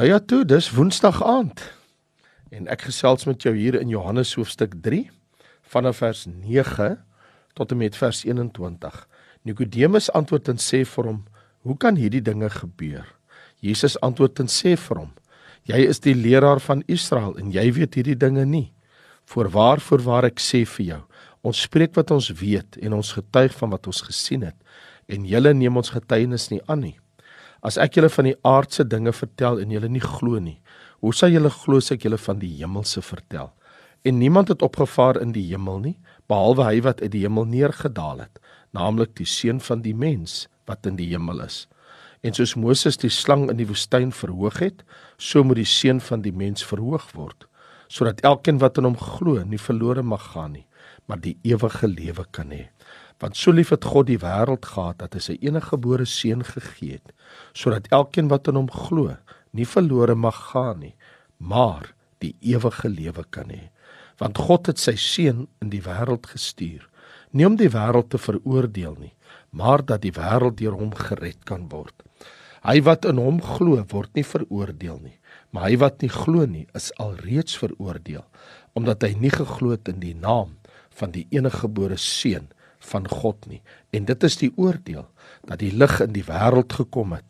Nou ja, toe, dis Woensdag aand. En ek gesels met jou hier in Johannes hoofstuk 3 vanaf vers 9 tot en met vers 21. Nikodemus antwoord en sê vir hom: "Hoe kan hierdie dinge gebeur?" Jesus antwoord en sê vir hom: "Jy is die leraar van Israel en jy weet hierdie dinge nie. Voorwaar voorwaar ek sê vir jou, ons spreek wat ons weet en ons getuig van wat ons gesien het en julle neem ons getuienis nie aan nie." As ek julle van die aardse dinge vertel en julle nie glo nie, hoe sal julle glo as ek julle van die hemelse vertel? En niemand het opgevaar in die hemel nie, behalwe hy wat uit die hemel neergedaal het, naamlik die seun van die mens wat in die hemel is. En soos Moses die slang in die woestyn verhoog het, so moet die seun van die mens verhoog word, sodat elkeen wat in hom glo nie verlore mag gaan nie, maar die ewige lewe kan hê. Want so lief het God die wêreld gehad dat hy sy eniggebore seun gegee het, sodat elkeen wat in hom glo, nie verlore mag gaan nie, maar die ewige lewe kan hê. Want God het sy seun in die wêreld gestuur, nie om die wêreld te veroordeel nie, maar dat die wêreld deur hom gered kan word. Hy wat in hom glo, word nie veroordeel nie, maar hy wat nie glo nie, is alreeds veroordeel, omdat hy nie geglo het in die naam van die eniggebore seun van God nie. En dit is die oordeel dat die lig in die wêreld gekom het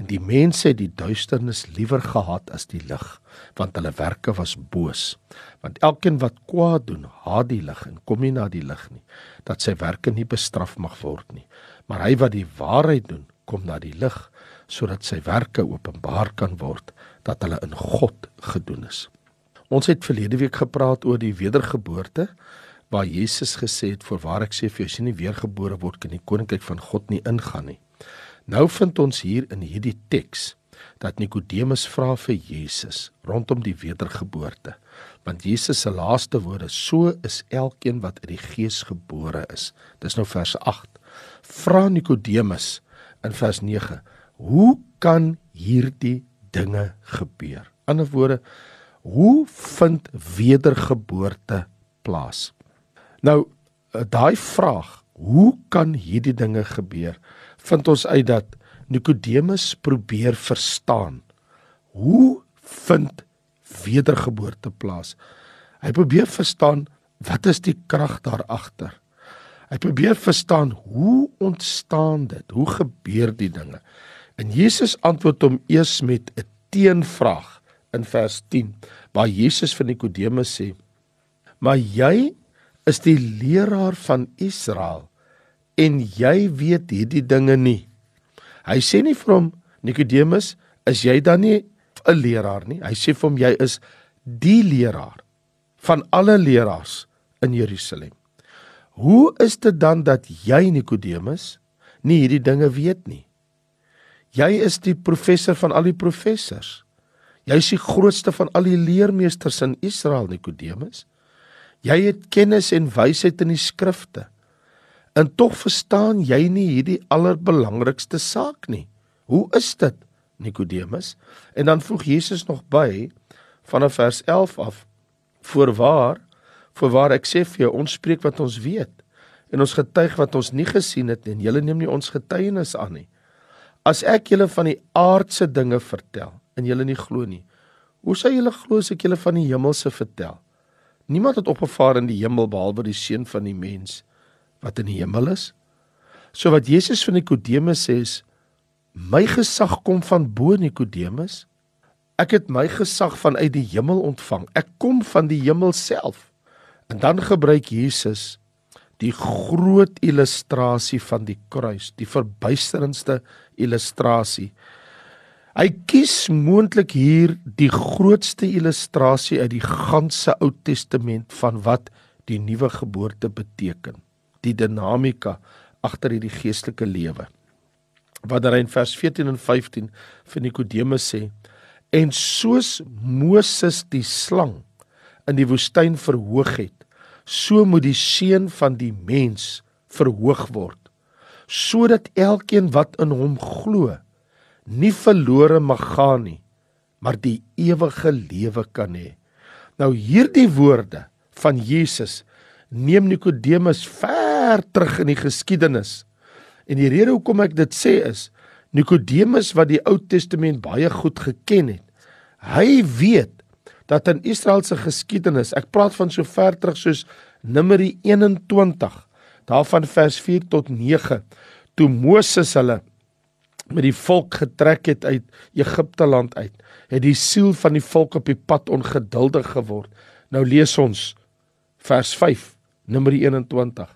en die mense het die duisternis liewer gehaat as die lig, want hulle werke was boos. Want elkeen wat kwaad doen, haat die lig en kom nie na die lig nie, dat sy werke nie bestraf mag word nie. Maar hy wat die waarheid doen, kom na die lig sodat sy werke openbaar kan word dat hulle in God gedoen is. Ons het verlede week gepraat oor die wedergeboorte waar Jesus gesê het voorwaar ek sê vir jou as jy nie weergebore word kan die koninkryk van God nie ingaan nie. Nou vind ons hier in hierdie teks dat Nikodemus vra vir Jesus rondom die wedergeboorte. Want Jesus se laaste woorde so is elkeen wat uit die gees gebore is. Dis nou vers 8. Vra Nikodemus in vers 9: Hoe kan hierdie dinge gebeur? In ander woorde, hoe vind wedergeboorte plaas? Nou eh, daai vraag, hoe kan hierdie dinge gebeur? Vind ons uit dat Nikodemus probeer verstaan. Hoe vind wedergeboorte plaas? Hy probeer verstaan wat is die krag daar agter? Hy probeer verstaan hoe ontstaan dit? Hoe gebeur die dinge? En Jesus antwoord hom eers met 'n teenvraag in vers 10 waar Jesus vir Nikodemus sê: "Maar jy is die leraar van Israel en jy weet hierdie dinge nie. Hy sê nie vir hom Nikodemus, is jy dan nie 'n leraar nie? Hy sê vir hom jy is die leraar van alle leraars in Jerusalem. Hoe is dit dan dat jy Nikodemus nie hierdie dinge weet nie? Jy is die professor van al die professors. Jy is die grootste van al die leermeesters in Israel Nikodemus. Jy het kennis en wysheid in die skrifte. En tog verstaan jy nie hierdie allerbelangrikste saak nie. Hoe is dit, Nikodemus? En dan voeg Jesus nog by vanaf vers 11 af: Voorwaar, voorwaar ek sê vir jou, ons spreek wat ons weet en ons getuig wat ons nie gesien het en julle neem nie ons getuienis aan nie. As ek julle van die aardse dinge vertel en julle nie glo nie, hoe sal julle glo as ek julle van die hemelse vertel? Niemand het opgevaar in die hemel behalwe die seun van die mens wat in die hemel is. So wat Jesus vir Nikodemus sê is my gesag kom van bo Nikodemus. Ek het my gesag vanuit die hemel ontvang. Ek kom van die hemel self. En dan gebruik Jesus die groot illustrasie van die kruis, die verbuisterendste illustrasie Hy kies moontlik hier die grootste illustrasie uit die ganse Ou Testament van wat die nuwe geboorte beteken. Die dinamika agter hierdie geestelike lewe. Wat daar in vers 14 en 15 vir Nikodemus sê: "En soos Moses die slang in die woestyn verhoog het, so moet die seun van die mens verhoog word, sodat elkeen wat in hom glo, nie verlore mag gaan nie, maar die ewige lewe kan hê. Nou hierdie woorde van Jesus neem Nikodemus ver terug in die geskiedenis. En die rede hoekom ek dit sê is Nikodemus wat die Ou Testament baie goed geken het, Hy weet dat in Israel se geskiedenis, ek praat van so ver terug soos Numeri 21, daarvan vers 4 tot 9, toe Moses hulle met die volk getrek het uit Egipte land uit, het die siel van die volk op die pad ongeduldig geword. Nou lees ons vers 5, Numeri 21.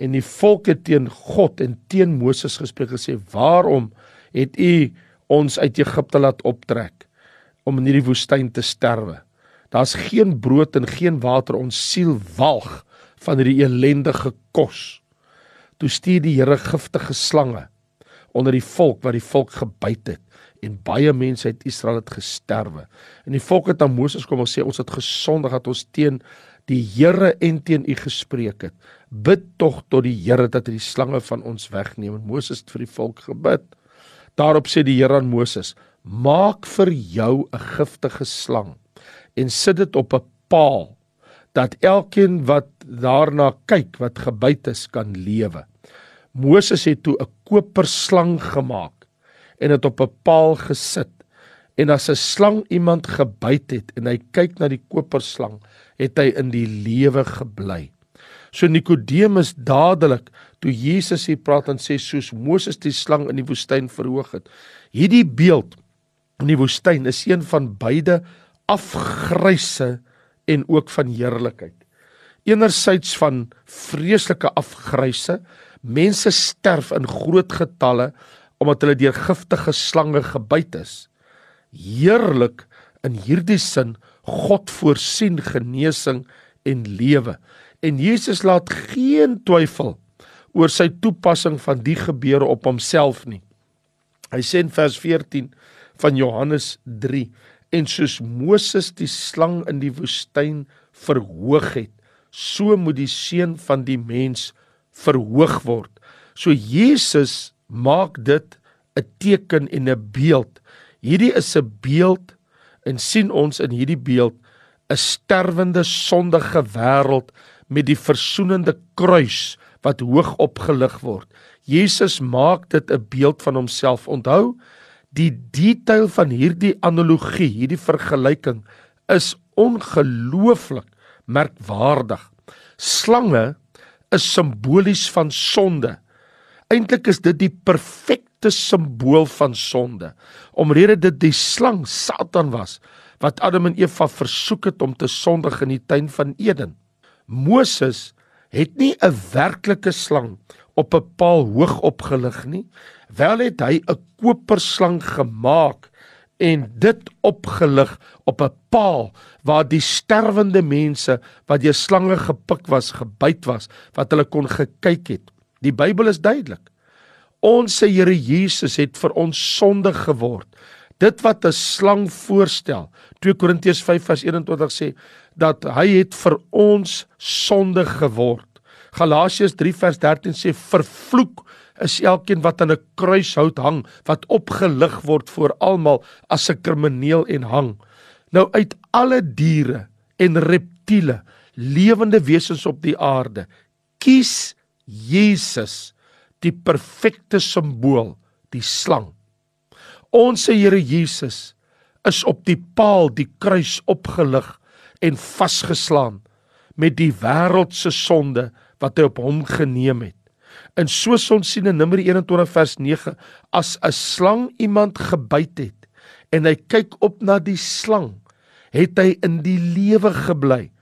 En die volk het teen God en teen Moses gespreek gesê: "Waarom het u ons uit Egipte laat optrek om in hierdie woestyn te sterwe?" Daar's geen brood en geen water ons siel walg van hierdie ellendige kos. Toe stuur die Here giftige slange onder die volk wat die volk gebyt het en baie mense uit Israel het gesterwe. En die volk het aan Moses kom en sê ons het gesondig dat ons teen die Here en teen u gespreek het. Bid tog tot die Here dat hy die slange van ons wegneem. En Moses het vir die volk gebid. Daarop sê die Here aan Moses: "Maak vir jou 'n giftige slang en sit dit op 'n paal dat elkeen wat daarna kyk wat gebyt is kan lewe. Moses het toe 'n koperslang gemaak en dit op 'n paal gesit. En as 'n slang iemand gebyt het en hy kyk na die koperslang, het hy in die lewe gebly. So Nikodemus dadelik toe Jesus hier praat en sê soos Moses die slang in die woestyn verhoog het. Hierdie beeld in die woestyn is een van beide afgryse en ook van heerlikheid. Enerzijds van vreeslike afgryse, mense sterf in groot getalle omdat hulle deur giftige slange gebyt is. Heerlik in hierdie sin God voorsien genesing en lewe. En Jesus laat geen twyfel oor sy toepassing van die gebeure op homself nie. Hy sê in vers 14 van Johannes En soos Moses die slang in die woestyn verhoog het, so moet die seun van die mens verhoog word. So Jesus maak dit 'n teken en 'n beeld. Hierdie is 'n beeld en sien ons in hierdie beeld 'n sterwende sondige wêreld met die versoenende kruis wat hoog opgelig word. Jesus maak dit 'n beeld van homself. Onthou, Die detail van hierdie analogie, hierdie vergelyking is ongelooflik merkwaardig. Slange is simbolies van sonde. Eintlik is dit die perfekte simbool van sonde. Omrede dit die slang Satan was wat Adam en Eva versoek het om te sondig in die tuin van Eden. Moses het nie 'n werklike slang op 'n paal hoog opgelig nie, wel het hy 'n koperslang gemaak en dit opgelig op 'n paal waar die sterwende mense wat deur slange gepik was, gebyt was, wat hulle kon gekyk het. Die Bybel is duidelik. Ons Here Jesus het vir ons sonde geword. Dit wat 'n slang voorstel. 2 Korintiërs 5:21 sê dat hy het vir ons sonde geword. Galasiërs 3 vers 13 sê vervloek is elkeen wat aan 'n kruishout hang wat opgelig word voor almal as 'n krimineel en hang. Nou uit alle diere en reptiele, lewende wesens op die aarde, kies Jesus die perfekte simbool, die slang. Ons se Here Jesus is op die paal, die kruis opgelig en vasgeslaan met die wêreld se sonde wat hy op hom geneem het. En soos ons sien in Numeri 21 vers 9, as 'n slang iemand gebyt het en hy kyk op na die slang, het hy in die lewe gebly.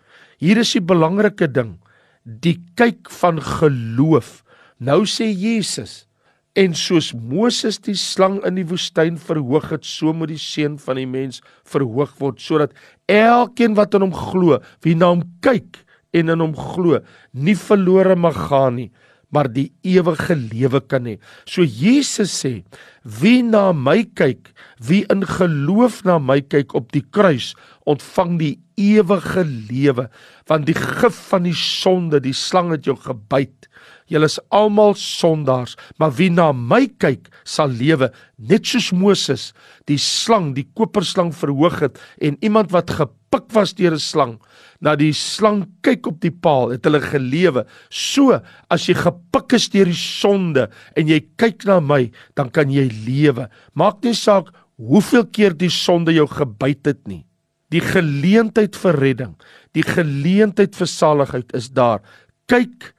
Hier is die belangrike ding, die kyk van geloof. Nou sê Jesus En soos Moses die slang in die woestyn verhoog het, so moet die seun van die mens verhoog word sodat elkeen wat aan hom glo, wie na hom kyk, en in hom glo, nie verlore mag gaan nie, maar die ewige lewe kan hê. So Jesus sê, wie na my kyk, wie in geloof na my kyk op die kruis, ontvang die ewige lewe, want die gif van die sonde, die slang het jou gebyt. Julle is almal sondaars, maar wie na my kyk, sal lewe, net soos Moses die slang, die koperslang verhoog het en iemand wat gepik was deur 'n slang, na die slang kyk op die paal, het hulle gelewe. So as jy gepik is deur die sonde en jy kyk na my, dan kan jy lewe. Maak nie saak hoeveel keer die sonde jou gebyt het nie. Die geleentheid vir redding, die geleentheid vir saligheid is daar. Kyk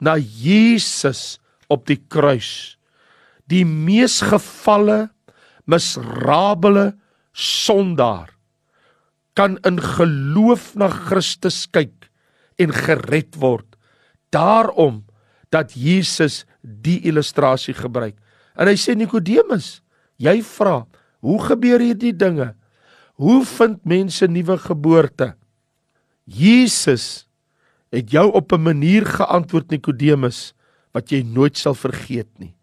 na Jesus op die kruis. Die mees gevalle misrabele sondaar kan in geloof na Christus kyk en gered word. Daarom dat Jesus die illustrasie gebruik. En hy sê Nikodemus, jy vra, hoe gebeur hierdie dinge? Hoe vind mense nuwe geboorte? Jesus het jou op 'n manier geantwoord Nikodemus wat jy nooit sal vergeet nie.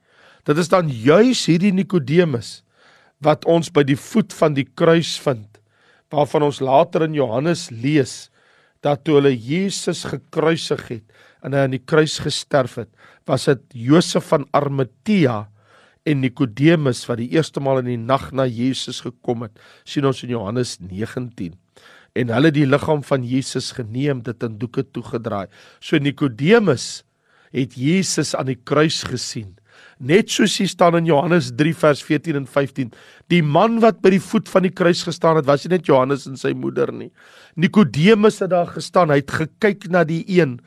Dit is dan juis hierdie Nikodemus wat ons by die voet van die kruis vind waarvan ons later in Johannes lees dat toe hulle Jesus gekruisig het en hy aan die kruis gesterf het, was dit Josef van Arimatea en Nikodemus wat die eerste maal in die nag na Jesus gekom het, sien ons in Johannes 19. En hulle die liggaam van Jesus geneem, dit in doeke toegedraai. So Nikodemus het Jesus aan die kruis gesien. Net soos hier staan in Johannes 3 vers 14 en 15, die man wat by die voet van die kruis gestaan het, was nie net Johannes en sy moeder nie. Nikodemus het daar gestaan, hy het gekyk na die een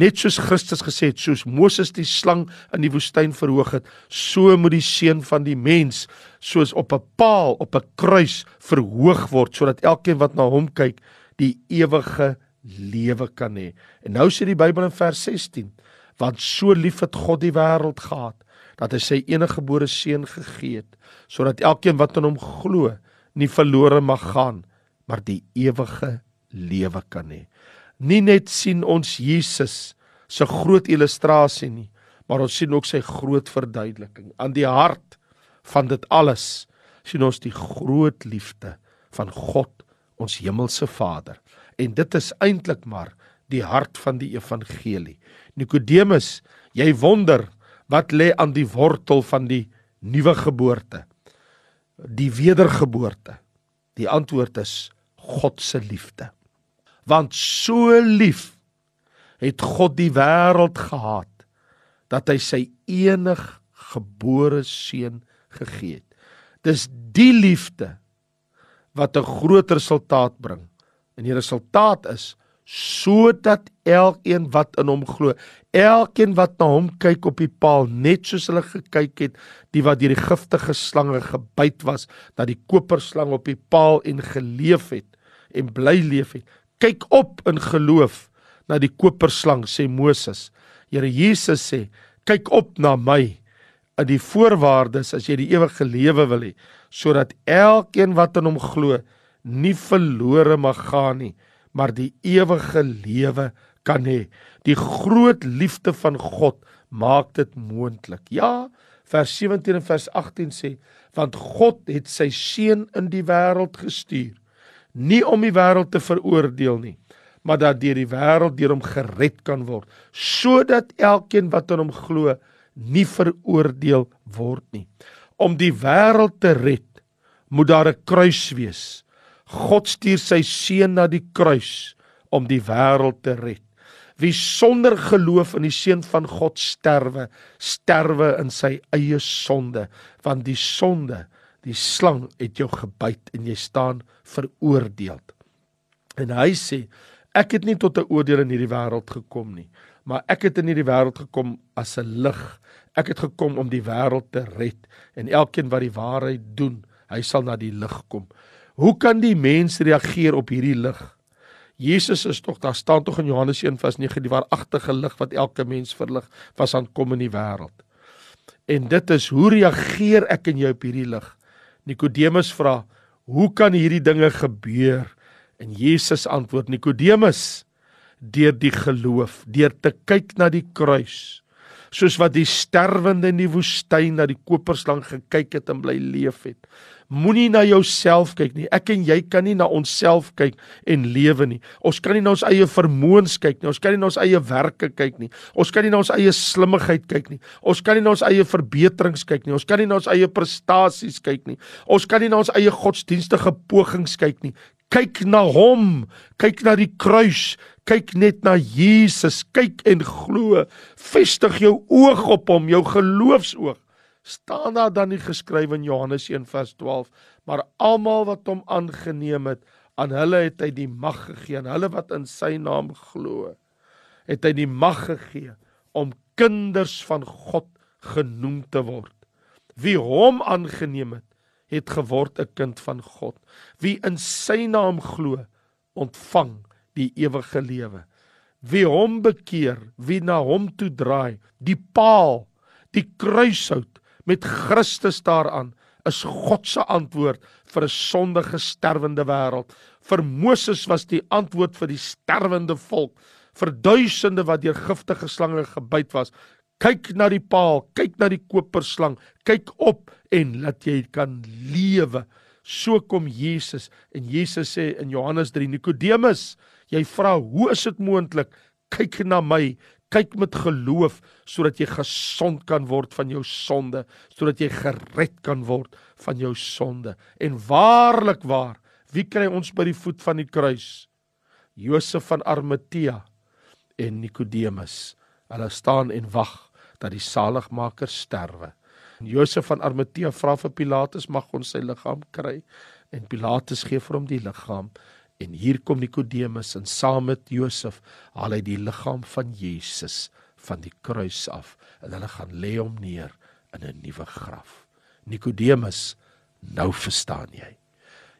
Net soos Christus gesê het, soos Moses die slang in die woestyn verhoog het, so moet die seun van die mens soos op 'n paal op 'n kruis verhoog word sodat elkeen wat na hom kyk, die ewige lewe kan hê. En nou sê die Bybel in vers 16, want so lief het God die wêreld gehad dat hy sy enige gebore seun gegee het sodat elkeen wat in hom glo nie verlore mag gaan maar die ewige lewe kan hê nie net sien ons Jesus se groot illustrasie nie, maar ons sien ook sy groot verduideliking. Aan die hart van dit alles sien ons die groot liefde van God, ons hemelse Vader. En dit is eintlik maar die hart van die evangelie. Nikodemus, jy wonder wat lê aan die wortel van die nuwe geboorte? Die wedergeboorte. Die antwoord is God se liefde want so lief het God die wêreld gehad dat hy sy enig gebore seun gegee het. Dis die liefde wat 'n groot resultaat bring. En die resultaat is sodat elkeen wat in hom glo, elkeen wat na hom kyk op die paal, net soos hulle gekyk het, die wat deur die giftige slange gebyt was, dat die koperslang op die paal en geleef het en bly leef het, kyk op in geloof na die koperslang sê Moses. Here Jesus sê, kyk op na my. In die voorwaardes as jy die ewige lewe wil hê, sodat elkeen wat in hom glo nie verlore mag gaan nie, maar die ewige lewe kan hê. Die groot liefde van God maak dit moontlik. Ja, vers 17 en vers 18 sê, want God het sy seun in die wêreld gestuur nie om die wêreld te veroordeel nie, maar dat deur die wêreld deur hom gered kan word, sodat elkeen wat in hom glo nie veroordeel word nie. Om die wêreld te red, moet daar 'n kruis wees. God stuur sy seun na die kruis om die wêreld te red. Wie sonder geloof in die seun van God sterwe, sterwe in sy eie sonde, want die sonde die slang het jou gebyt en jy staan veroordeel. En hy sê ek het nie tot 'n oordeel in hierdie wêreld gekom nie, maar ek het in hierdie wêreld gekom as 'n lig. Ek het gekom om die wêreld te red en elkeen wat die waarheid doen, hy sal na die lig kom. Hoe kan die mens reageer op hierdie lig? Jesus is tog daar staan tog in Johannes 1:9 die waaragtige lig wat elke mens verlig was aan kom in die wêreld. En dit is hoe reageer ek en jy op hierdie lig? Nikodemus vra: "Hoe kan hierdie dinge gebeur?" En Jesus antwoord: "Nikodemus, deur die geloof, deur te kyk na die kruis, soos wat die sterwende in die woestyn na die koperslang gekyk het en bly leef het. Moenie na jouself kyk nie. Ek en jy kan nie na onsself kyk en lewe nie. Ons kan nie na ons eie vermoëns kyk nie. Ons kan nie na ons eie werke kyk nie. Ons kan nie na ons eie slimmigheid kyk nie. Ons kan nie na ons eie verbeterings kyk nie. Ons kan nie na ons eie prestasies kyk nie. Ons kan nie na ons eie godsdienstige pogings kyk nie. Kyk na hom. Kyk na die kruis. Kyk net na Jesus. Kyk en glo. Vestig jou oog op hom, jou geloofsoog. staan daar dan nie geskryf in Johannes 1 vers 12, maar almal wat hom aangeneem het, aan hulle het hy die mag gegee, aan hulle wat in sy naam glo, het hy die mag gegee om kinders van God genoem te word. Wie hom aangeneem het, het geword 'n kind van God. Wie in sy naam glo, ontvang die ewige lewe. Wie hom bekeer, wie na hom toe draai, die paal, die kruishout met Christus daaraan, is God se antwoord vir 'n sondige sterwende wêreld. Vir Moses was die antwoord vir die sterwende volk, vir duisende wat deur giftige slange gebyt was. Kyk na die paal, kyk na die koperslang, kyk op en laat jy kan lewe. So kom Jesus en Jesus sê in Johannes 3 Nikodemus, jy vra, "Hoe is dit moontlik? Kyk na my, kyk met geloof sodat jy gesond kan word van jou sonde, sodat jy gered kan word van jou sonde." En waarlik waar, wie kry ons by die voet van die kruis? Josef van Arimatea en Nikodemus. Hulle staan en wag dat die saligmaker sterwe. En Josef van Arimatea vra vir Pilatus mag ons sy liggaam kry en Pilatus gee vir hom die liggaam en hier kom Nikodemus en saam met Josef haal hy die liggaam van Jesus van die kruis af en hulle gaan lê hom neer in 'n nuwe graf. Nikodemus, nou verstaan jy.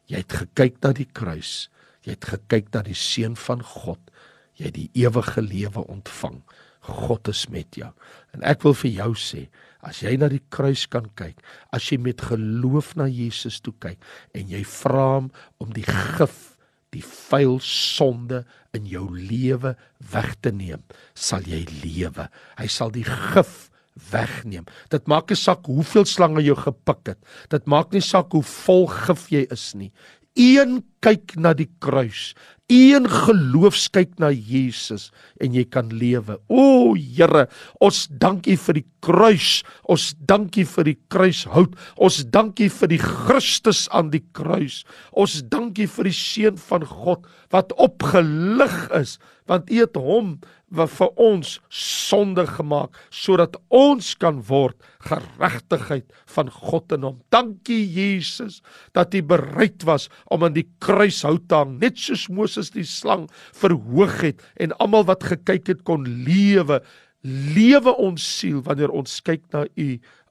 Jy het gekyk na die kruis. Jy het gekyk na die seun van God. Jy het die ewige lewe ontvang. God is met jou. En ek wil vir jou sê, As jy na die kruis kan kyk, as jy met geloof na Jesus toe kyk en jy vra hom om die gif, die vuil sonde in jou lewe weg te neem, sal jy lewe. Hy sal die gif wegneem. Dit maak nie saak hoeveel slange jy gepik het. Dit maak nie saak hoe vol gif jy is nie. Een kyk na die kruis. Een geloofs kyk na Jesus en jy kan lewe. O Here, ons dankie vir die kruis. Ons dankie vir die kruishout. Ons dankie vir die Christus aan die kruis. Ons dankie vir die seun van God wat opgelig is want U het hom wat vir ons sonde gemaak sodat ons kan word geregtigheid van God in hom. Dankie Jesus dat U bereid was om aan die kruis hout te hang, net soos Moses die slang verhoog het en almal wat gekyk het kon lewe. Lewe ons siel wanneer ons kyk na U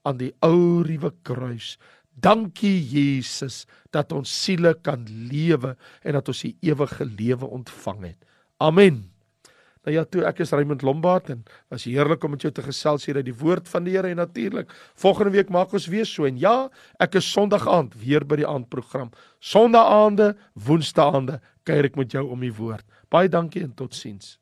aan die ou ruwe kruis. Dankie Jesus dat ons siele kan lewe en dat ons die ewige lewe ontvang het. Amen. Nou ja, toe ek is Raymond Lombard en was heerlik om met jou te gesels hier uit die woord van die Here en natuurlik volgende week maak ons weer so en ja, ek is Sondag aand weer by die aandprogram. Sondaande, Woensdaande kuier ek met jou om die woord. Baie dankie en totsiens.